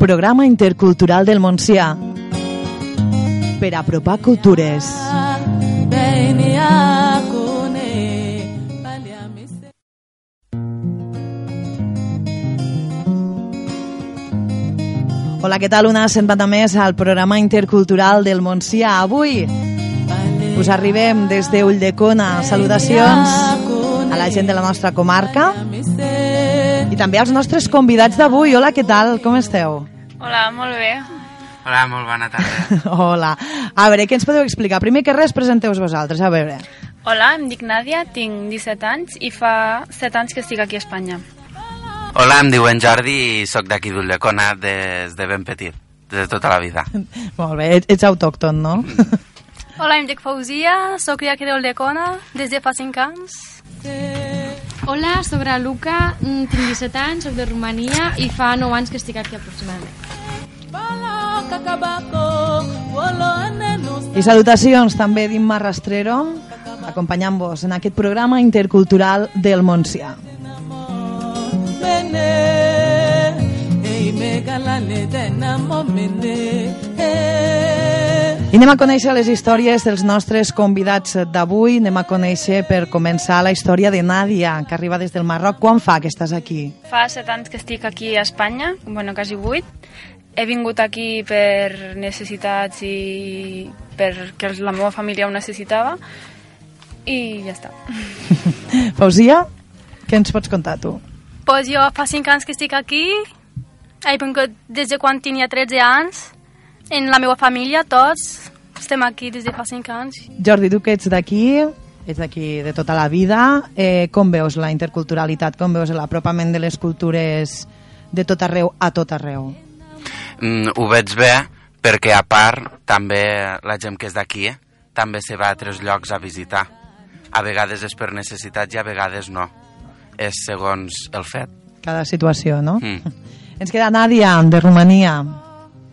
Programa Intercultural del Montsià. Per apropar cultures. Hola, què tal? Una setmana més al programa intercultural del Montsià. Avui us arribem des de Ulldecona. Salutacions a la gent de la nostra comarca i també als nostres convidats d'avui. Hola, què tal? Com esteu? Hola, molt bé. Hola, molt bona tarda. Hola. A veure, què ens podeu explicar? Primer que res, presenteu-vos vosaltres. A veure. Hola, em dic Nàdia, tinc 17 anys i fa 7 anys que estic aquí a Espanya. Hola, em diuen Jordi i sóc d'aquí d'Ulldecona des de ben petit, des de tota la vida. Molt bé, ets, ets autòcton, no? Hola, em dic Fausia, sóc d'aquí d'Ulldecona des de fa 5 anys. Hola, sóc la Luca, mm, tinc 17 anys, soc de Romania i fa 9 anys que estic aquí aproximadament. I salutacions també d'Imma Rastrero, acompanyant-vos en aquest programa intercultural del Montsià. I anem a conèixer les històries dels nostres convidats d'avui. Anem a conèixer, per començar, la història de Nàdia, que arriba des del Marroc. Quan fa que estàs aquí? Fa 7 anys que estic aquí a Espanya, bueno, quasi 8. He vingut aquí per necessitats i perquè la meva família ho necessitava i ja està. Fausia, què ens pots contar tu? Pues jo fa 5 anys que estic aquí, he vingut des de quan tenia 13 anys, en la meva família, tots estem aquí des de fa 5 anys. Jordi, tu que ets d'aquí, ets d'aquí de tota la vida, eh, com veus la interculturalitat, com veus l'apropament de les cultures de tot arreu a tot arreu? Mm, ho veig bé perquè a part també la gent que és d'aquí eh, també se va a altres llocs a visitar. A vegades és per necessitat i a vegades no. És segons el fet. Cada situació, no? Mm. Ens queda Nàdia, de Romania.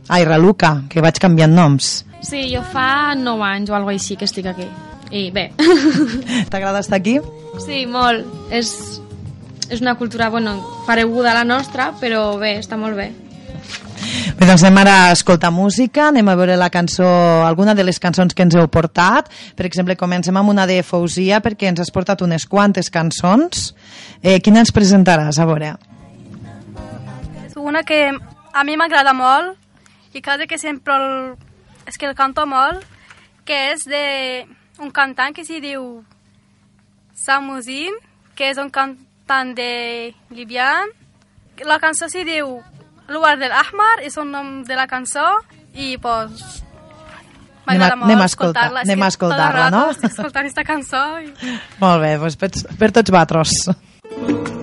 Ai, Raluca, que vaig canviant noms. Sí, jo fa 9 anys o alguna així que estic aquí. I bé, T'agrada estar aquí? sí, molt. És, és una cultura, bueno, pareguda a la nostra, però bé, està molt bé. Bé, doncs anem ara a escoltar música, anem a veure la cançó, alguna de les cançons que ens heu portat. Per exemple, comencem amb una de Fausia, perquè ens has portat unes quantes cançons. Eh, quina ens presentaràs, a veure? Una que a mi m'agrada molt i cada que sempre el, és que el canto molt, que és de un cantant que s'hi diu Samuzin, que és un cantant de Libian. La cançó s'hi diu Lugar del Ahmar, és el nom de la cançó, i pues, Anem a- m'agrada molt anem a escoltar- escoltar-la. Anem a escoltar-la, el no? estic escoltant aquesta cançó. I... Molt bé, doncs per, per tots vosaltres. Yeah.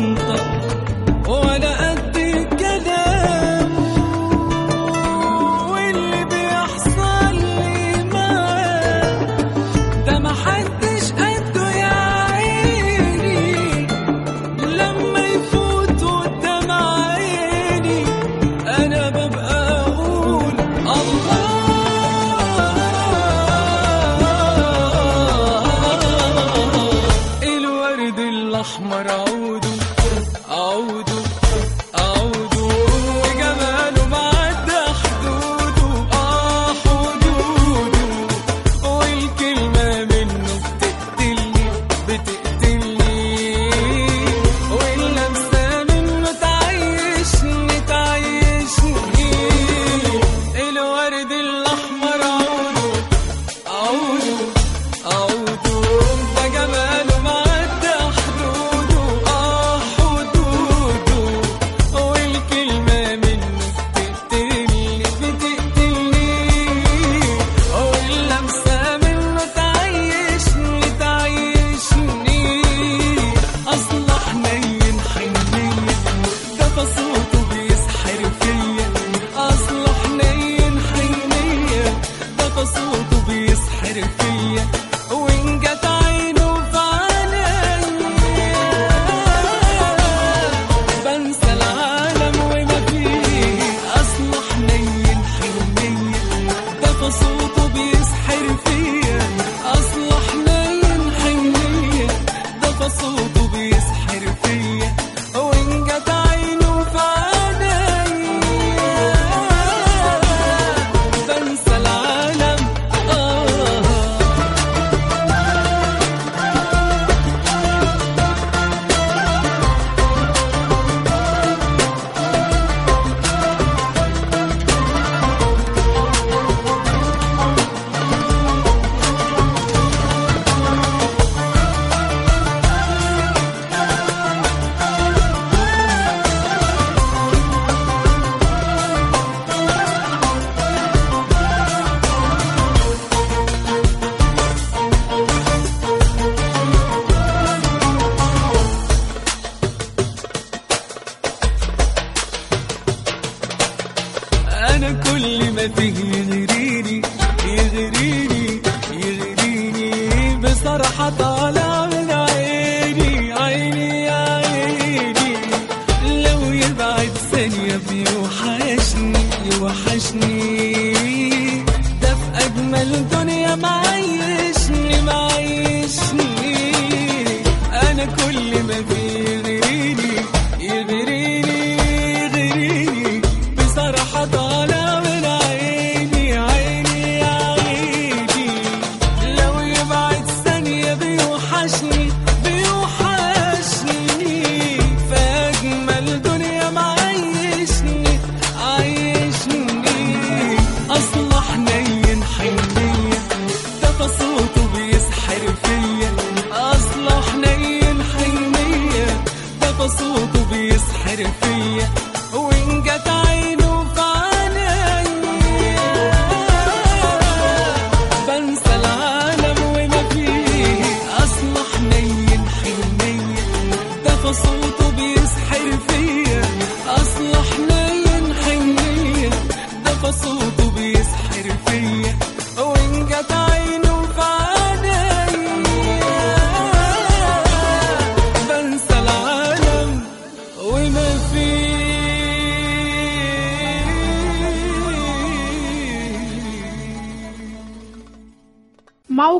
أمطر ولا أمطر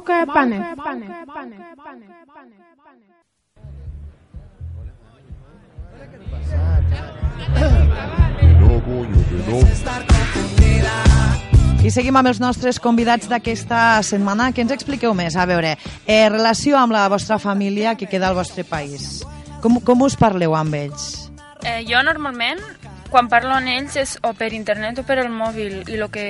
Mauka pane. I seguim amb els nostres convidats d'aquesta setmana. Que ens expliqueu més? A veure, eh, relació amb la vostra família que queda al vostre país. Com, com us parleu amb ells? Eh, jo normalment, quan parlo amb ells és o per internet o per el mòbil i el que,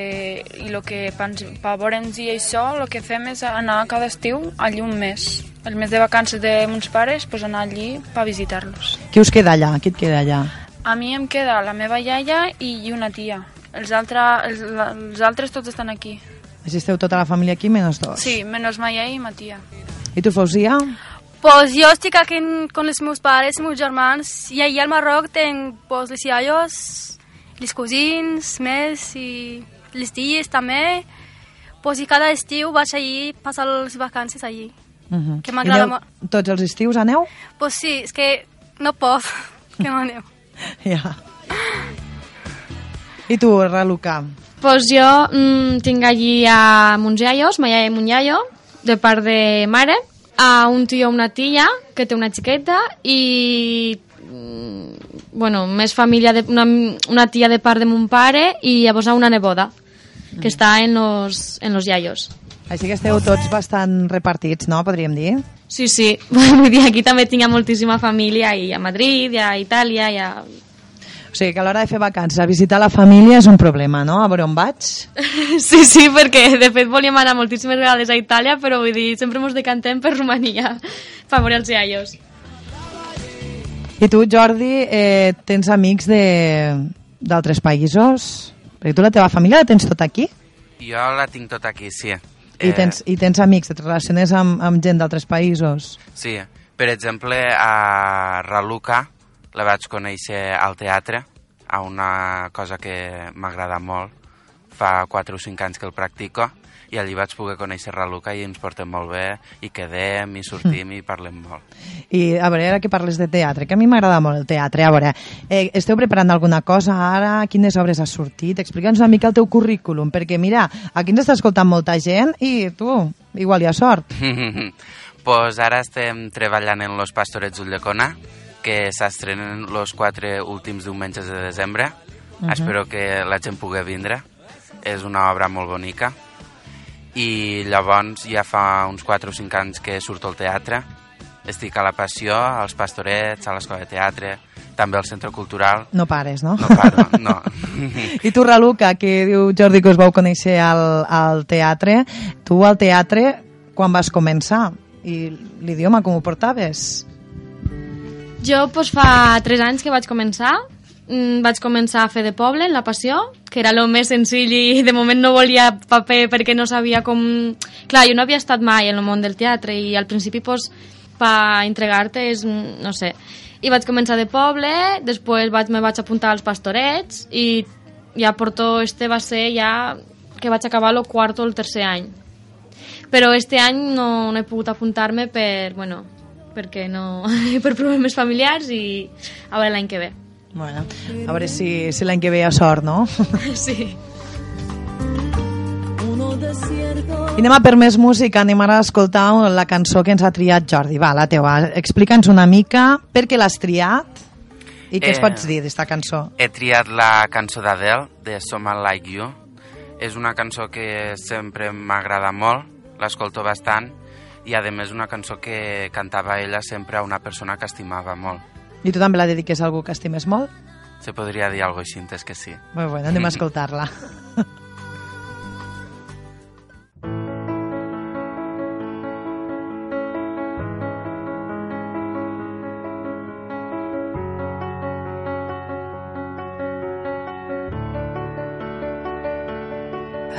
i lo que per veure'ns i això, el que fem és anar cada estiu allí un mes. El mes de vacances de mons pares, pues anar allí per visitar-los. Qui us queda allà? Qui et queda allà? A mi em queda la meva iaia i una tia. Els, altre, els, els altres tots estan aquí. Així esteu tota la família aquí, menys dos. Sí, menys ma iaia i ma tia. I tu, Fausia? Pues jo estic aquí con els meus pares i meus germans i allà al Marroc tenc pues, les iaios, les cosins més i les ties també. Pues, I cada estiu vaig allí passar les vacances allí. Uh -huh. Que m'agrada molt. Tots els estius aneu? Pues sí, és que no pot que no aneu. Ja. I tu, Raluca? Pues jo mm, tinc allí a mons iaios, ma iaia i mon iaio, de part de mare. A un tio o una tia que té una xiqueta i mm, bueno, més família de, una, una tia de part de mon pare i llavors a una neboda que està en los, en los iaios. Així que esteu tots bastant repartits, no? Podríem dir. Sí, sí, vull dir, aquí també tinc moltíssima família i a Madrid, i a Itàlia, i a... O sigui que a l'hora de fer vacances, visitar la família és un problema, no? A veure on vaig. Sí, sí, perquè de fet volíem anar moltíssimes vegades a Itàlia, però vull dir, sempre ens decantem per Romania, per veure els iaios. I tu, Jordi, eh, tens amics de- d'altres països? Perquè tu la teva família la tens tot aquí? Jo la tinc tot aquí, sí. I, tens, I tens amics, et relaciones amb, amb gent d'altres països? Sí, per exemple, a Raluca la vaig conèixer al teatre, a una cosa que m'agrada molt. Fa 4 o 5 anys que el practico i allí vaig poder conèixer Raluca i ens portem molt bé i quedem i sortim i parlem molt. I a veure, ara que parles de teatre, que a mi m'agrada molt el teatre, a veure, eh, esteu preparant alguna cosa ara? Quines obres has sortit? Explica'ns una mica el teu currículum, perquè mira, aquí ens està escoltant molta gent i tu, igual hi ha sort. pues ara estem treballant en Los Pastorets d'Ulldecona, que s'estrenen els quatre últims diumenges de desembre. Mhm. Espero que la gent pugui vindre. És una obra molt bonica. I llavors ja fa uns 4 o 5 anys que surto al teatre. Estic a la Passió, als Pastorets, a l'Escola de Teatre, també al Centre Cultural. No pares, no? No paro, no. I tu, Raluca, que diu Jordi que us vau conèixer al, al teatre, tu al teatre quan vas començar? I l'idioma com ho portaves? Jo doncs, fa 3 anys que vaig començar. Mm, vaig començar a fer de poble, en la passió, que era el més senzill i de moment no volia paper perquè no sabia com... Clar, jo no havia estat mai en el món del teatre i al principi doncs, per entregar-te és, mm, no sé... I vaig començar de poble, després vaig, me vaig apuntar als pastorets i ja porto, este va ser ja que vaig acabar el quart o el tercer any. Però este any no, no he pogut apuntar-me per, bueno, perquè no, per problemes familiars i a veure l'any que ve. Bueno, a veure si, si l'any que ve hi ha sort, no? Sí. I anem a per més música, anem ara a escoltar la cançó que ens ha triat Jordi. Va, la teva, explica'ns una mica per què l'has triat i què Eh, ens pots dir d'esta cançó. He triat la cançó d'Adele, de Someone Like You. És una cançó que sempre m'agrada molt, l'escolto bastant, i a més una cançó que cantava ella sempre a una persona que estimava molt. I tu també la dediques a algú que estimes molt? Se podria dir alguna cosa així, és que sí. Molt bé, anem a escoltar-la.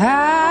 I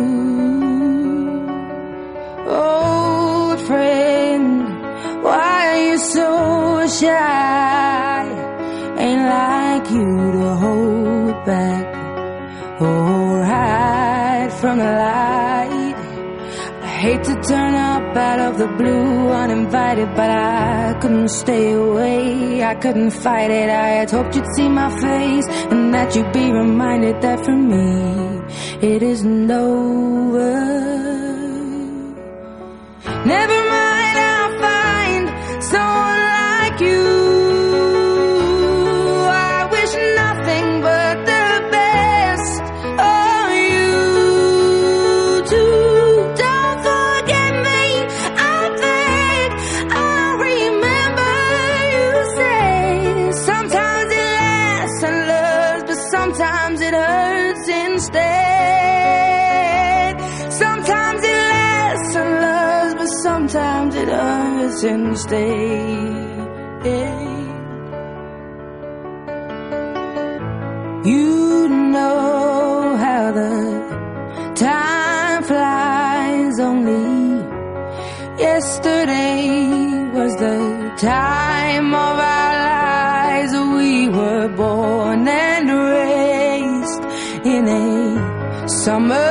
Shy? Ain't like you to hold back or hide from the light. I hate to turn up out of the blue uninvited, but I couldn't stay away. I couldn't fight it. I had hoped you'd see my face and that you'd be reminded that for me it isn't over. Never mountains day. You know how the time flies only. Yesterday was the time of our lives. We were born and raised in a summer.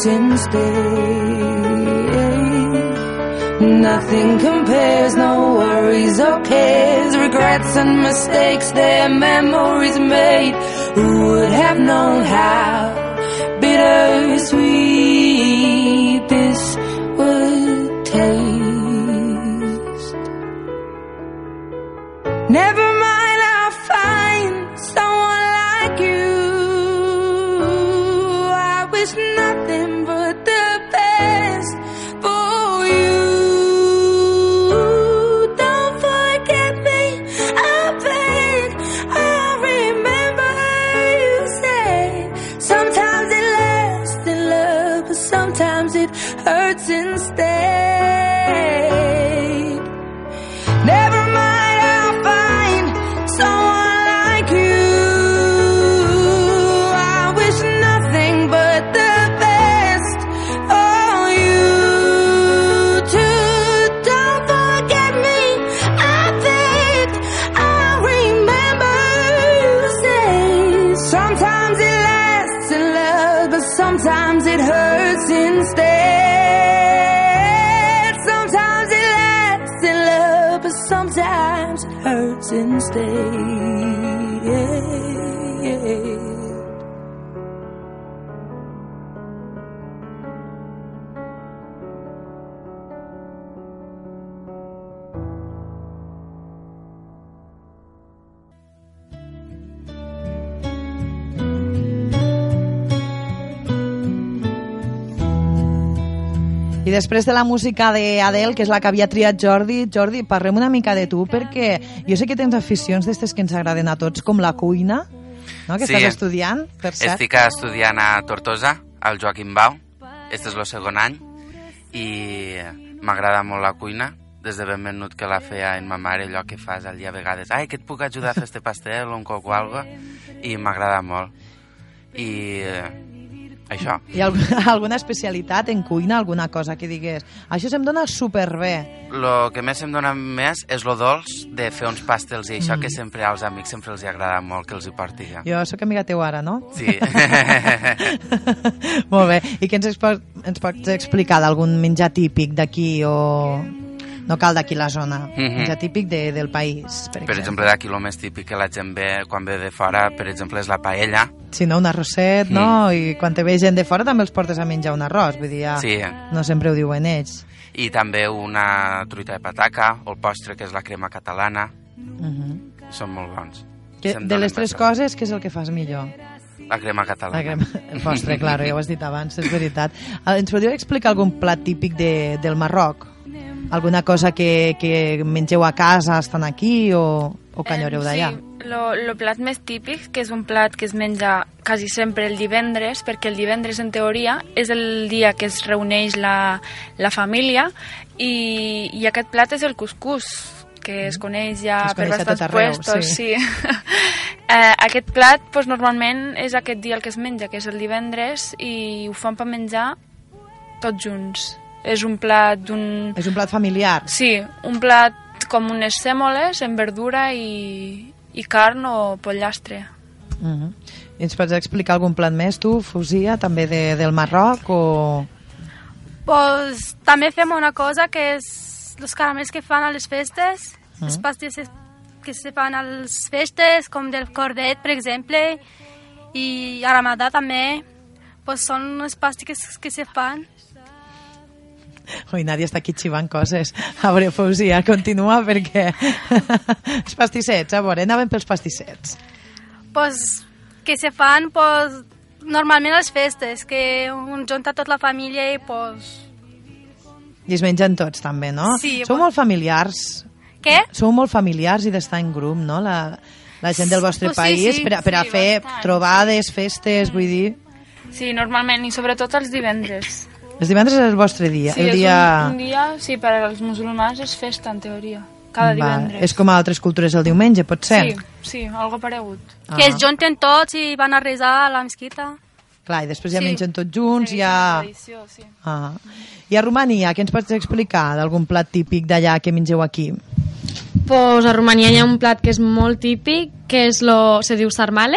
Hurts instead. Nothing compares, no worries or cares, regrets and mistakes, their memories made. Who would have known how bittersweet this would taste? Never since they I després de la música d'Adele, que és la que havia triat Jordi, Jordi, parlem una mica de tu, perquè jo sé que tens aficions d'estes que ens agraden a tots, com la cuina, no? que Sí. estàs estudiant, per cert. Estic estudiant a Tortosa, al Joaquim Bau. Este és el segon any i m'agrada molt la cuina. Des de ben menut que la feia en ma mare, allò que fas al dia a vegades. Ai, que et puc ajudar a fer este pastel o un coc o algo. I m'agrada molt. I eh, això. Hi ha alg- alguna especialitat en cuina, alguna cosa que digués això se'm dona superbé. El que més em dona més és lo dolç de fer uns pastels i això que sempre als amics sempre els agrada molt que els hi porti jo. Jo sóc amiga teu ara, no? Sí. Molt bé. I què ens, ens pots explicar d'algun menjar típic d'aquí o... No cal d'aquí la zona. Mhm. Menjar típic de, del país, per, Per exemple, d'aquí el més típic que la gent ve quan ve de fora, per exemple, és la paella. Si no, un arrosset, no? I quan te ve gent de fora també els portes a menjar un arròs. Vull dir, ja, Sí. no sempre ho diuen ells. I també una truita de pataca, o el postre, que és la crema catalana. Mhm. Són molt bons. Que, de les tres coses, què és el que fas millor? La crema catalana. La crema, el postre, clar, ja ho has dit abans, és veritat. Eh, Ens podríeu explicar algun plat típic de, del Marroc? Alguna cosa que, que mengeu a casa estan aquí o, o que enyoreu d'allà? Sí, lo, lo plat més típic, que és un plat que es menja quasi sempre el divendres, perquè el divendres, en teoria, és el dia que es reuneix la, la família i, i aquest plat és el cuscús, que es coneix ja Es per coneix tot bastants arreu, puestos. sí. Sí. eh, aquest plat, doncs, normalment, és aquest dia el que es menja, que és el divendres, i ho fan per menjar tots junts. És un plat d'un... És un plat familiar. Sí, un plat com unes sèmoles amb verdura i, i carn o pollastre. Uh -huh. I ens pots explicar algun plat més, tu, Fusia, també de, del Marroc o... Pues, també fem una cosa que és els caramels que fan a les festes, Mm. les pastilles que se fan a les festes, com del cordet, per exemple, i a Ramadà també, pues són unes pastilles que se fan. Ui, Nàdia està aquí xivant coses. A veure, Fausia, continua perquè... els pastissets, a veure, anaven pels pastissets. pues, que se fan pues, normalment les festes, que un junta tota la família i pues, I es mengen tots, també, no? Sí, Sou bo- molt familiars. què? Sou molt familiars i d'estar en grup, no? La, la gent del vostre Pues sí, país, sí, per, a- per a sí, fer bastant, trobades, festes, vull dir... Sí, normalment, i sobretot els divendres. Els divendres és el vostre dia, Sí, el és dia... un, un dia, sí, per als musulmans és festa, en teoria. Cada Va, divendres. és com a altres cultures el diumenge, pot ser? Sí, sí, algo paregut. Ah. Que es junten tots i van a resar a la mesquita. Clar, i després ja Sí. mengen tots junts, Sí, ja... tradició, sí. Ah. I a Romania, què ens pots explicar d'algun plat típic d'allà que mengeu aquí? Pues a Romania hi ha un plat que és molt típic, que és lo, se diu sarmale,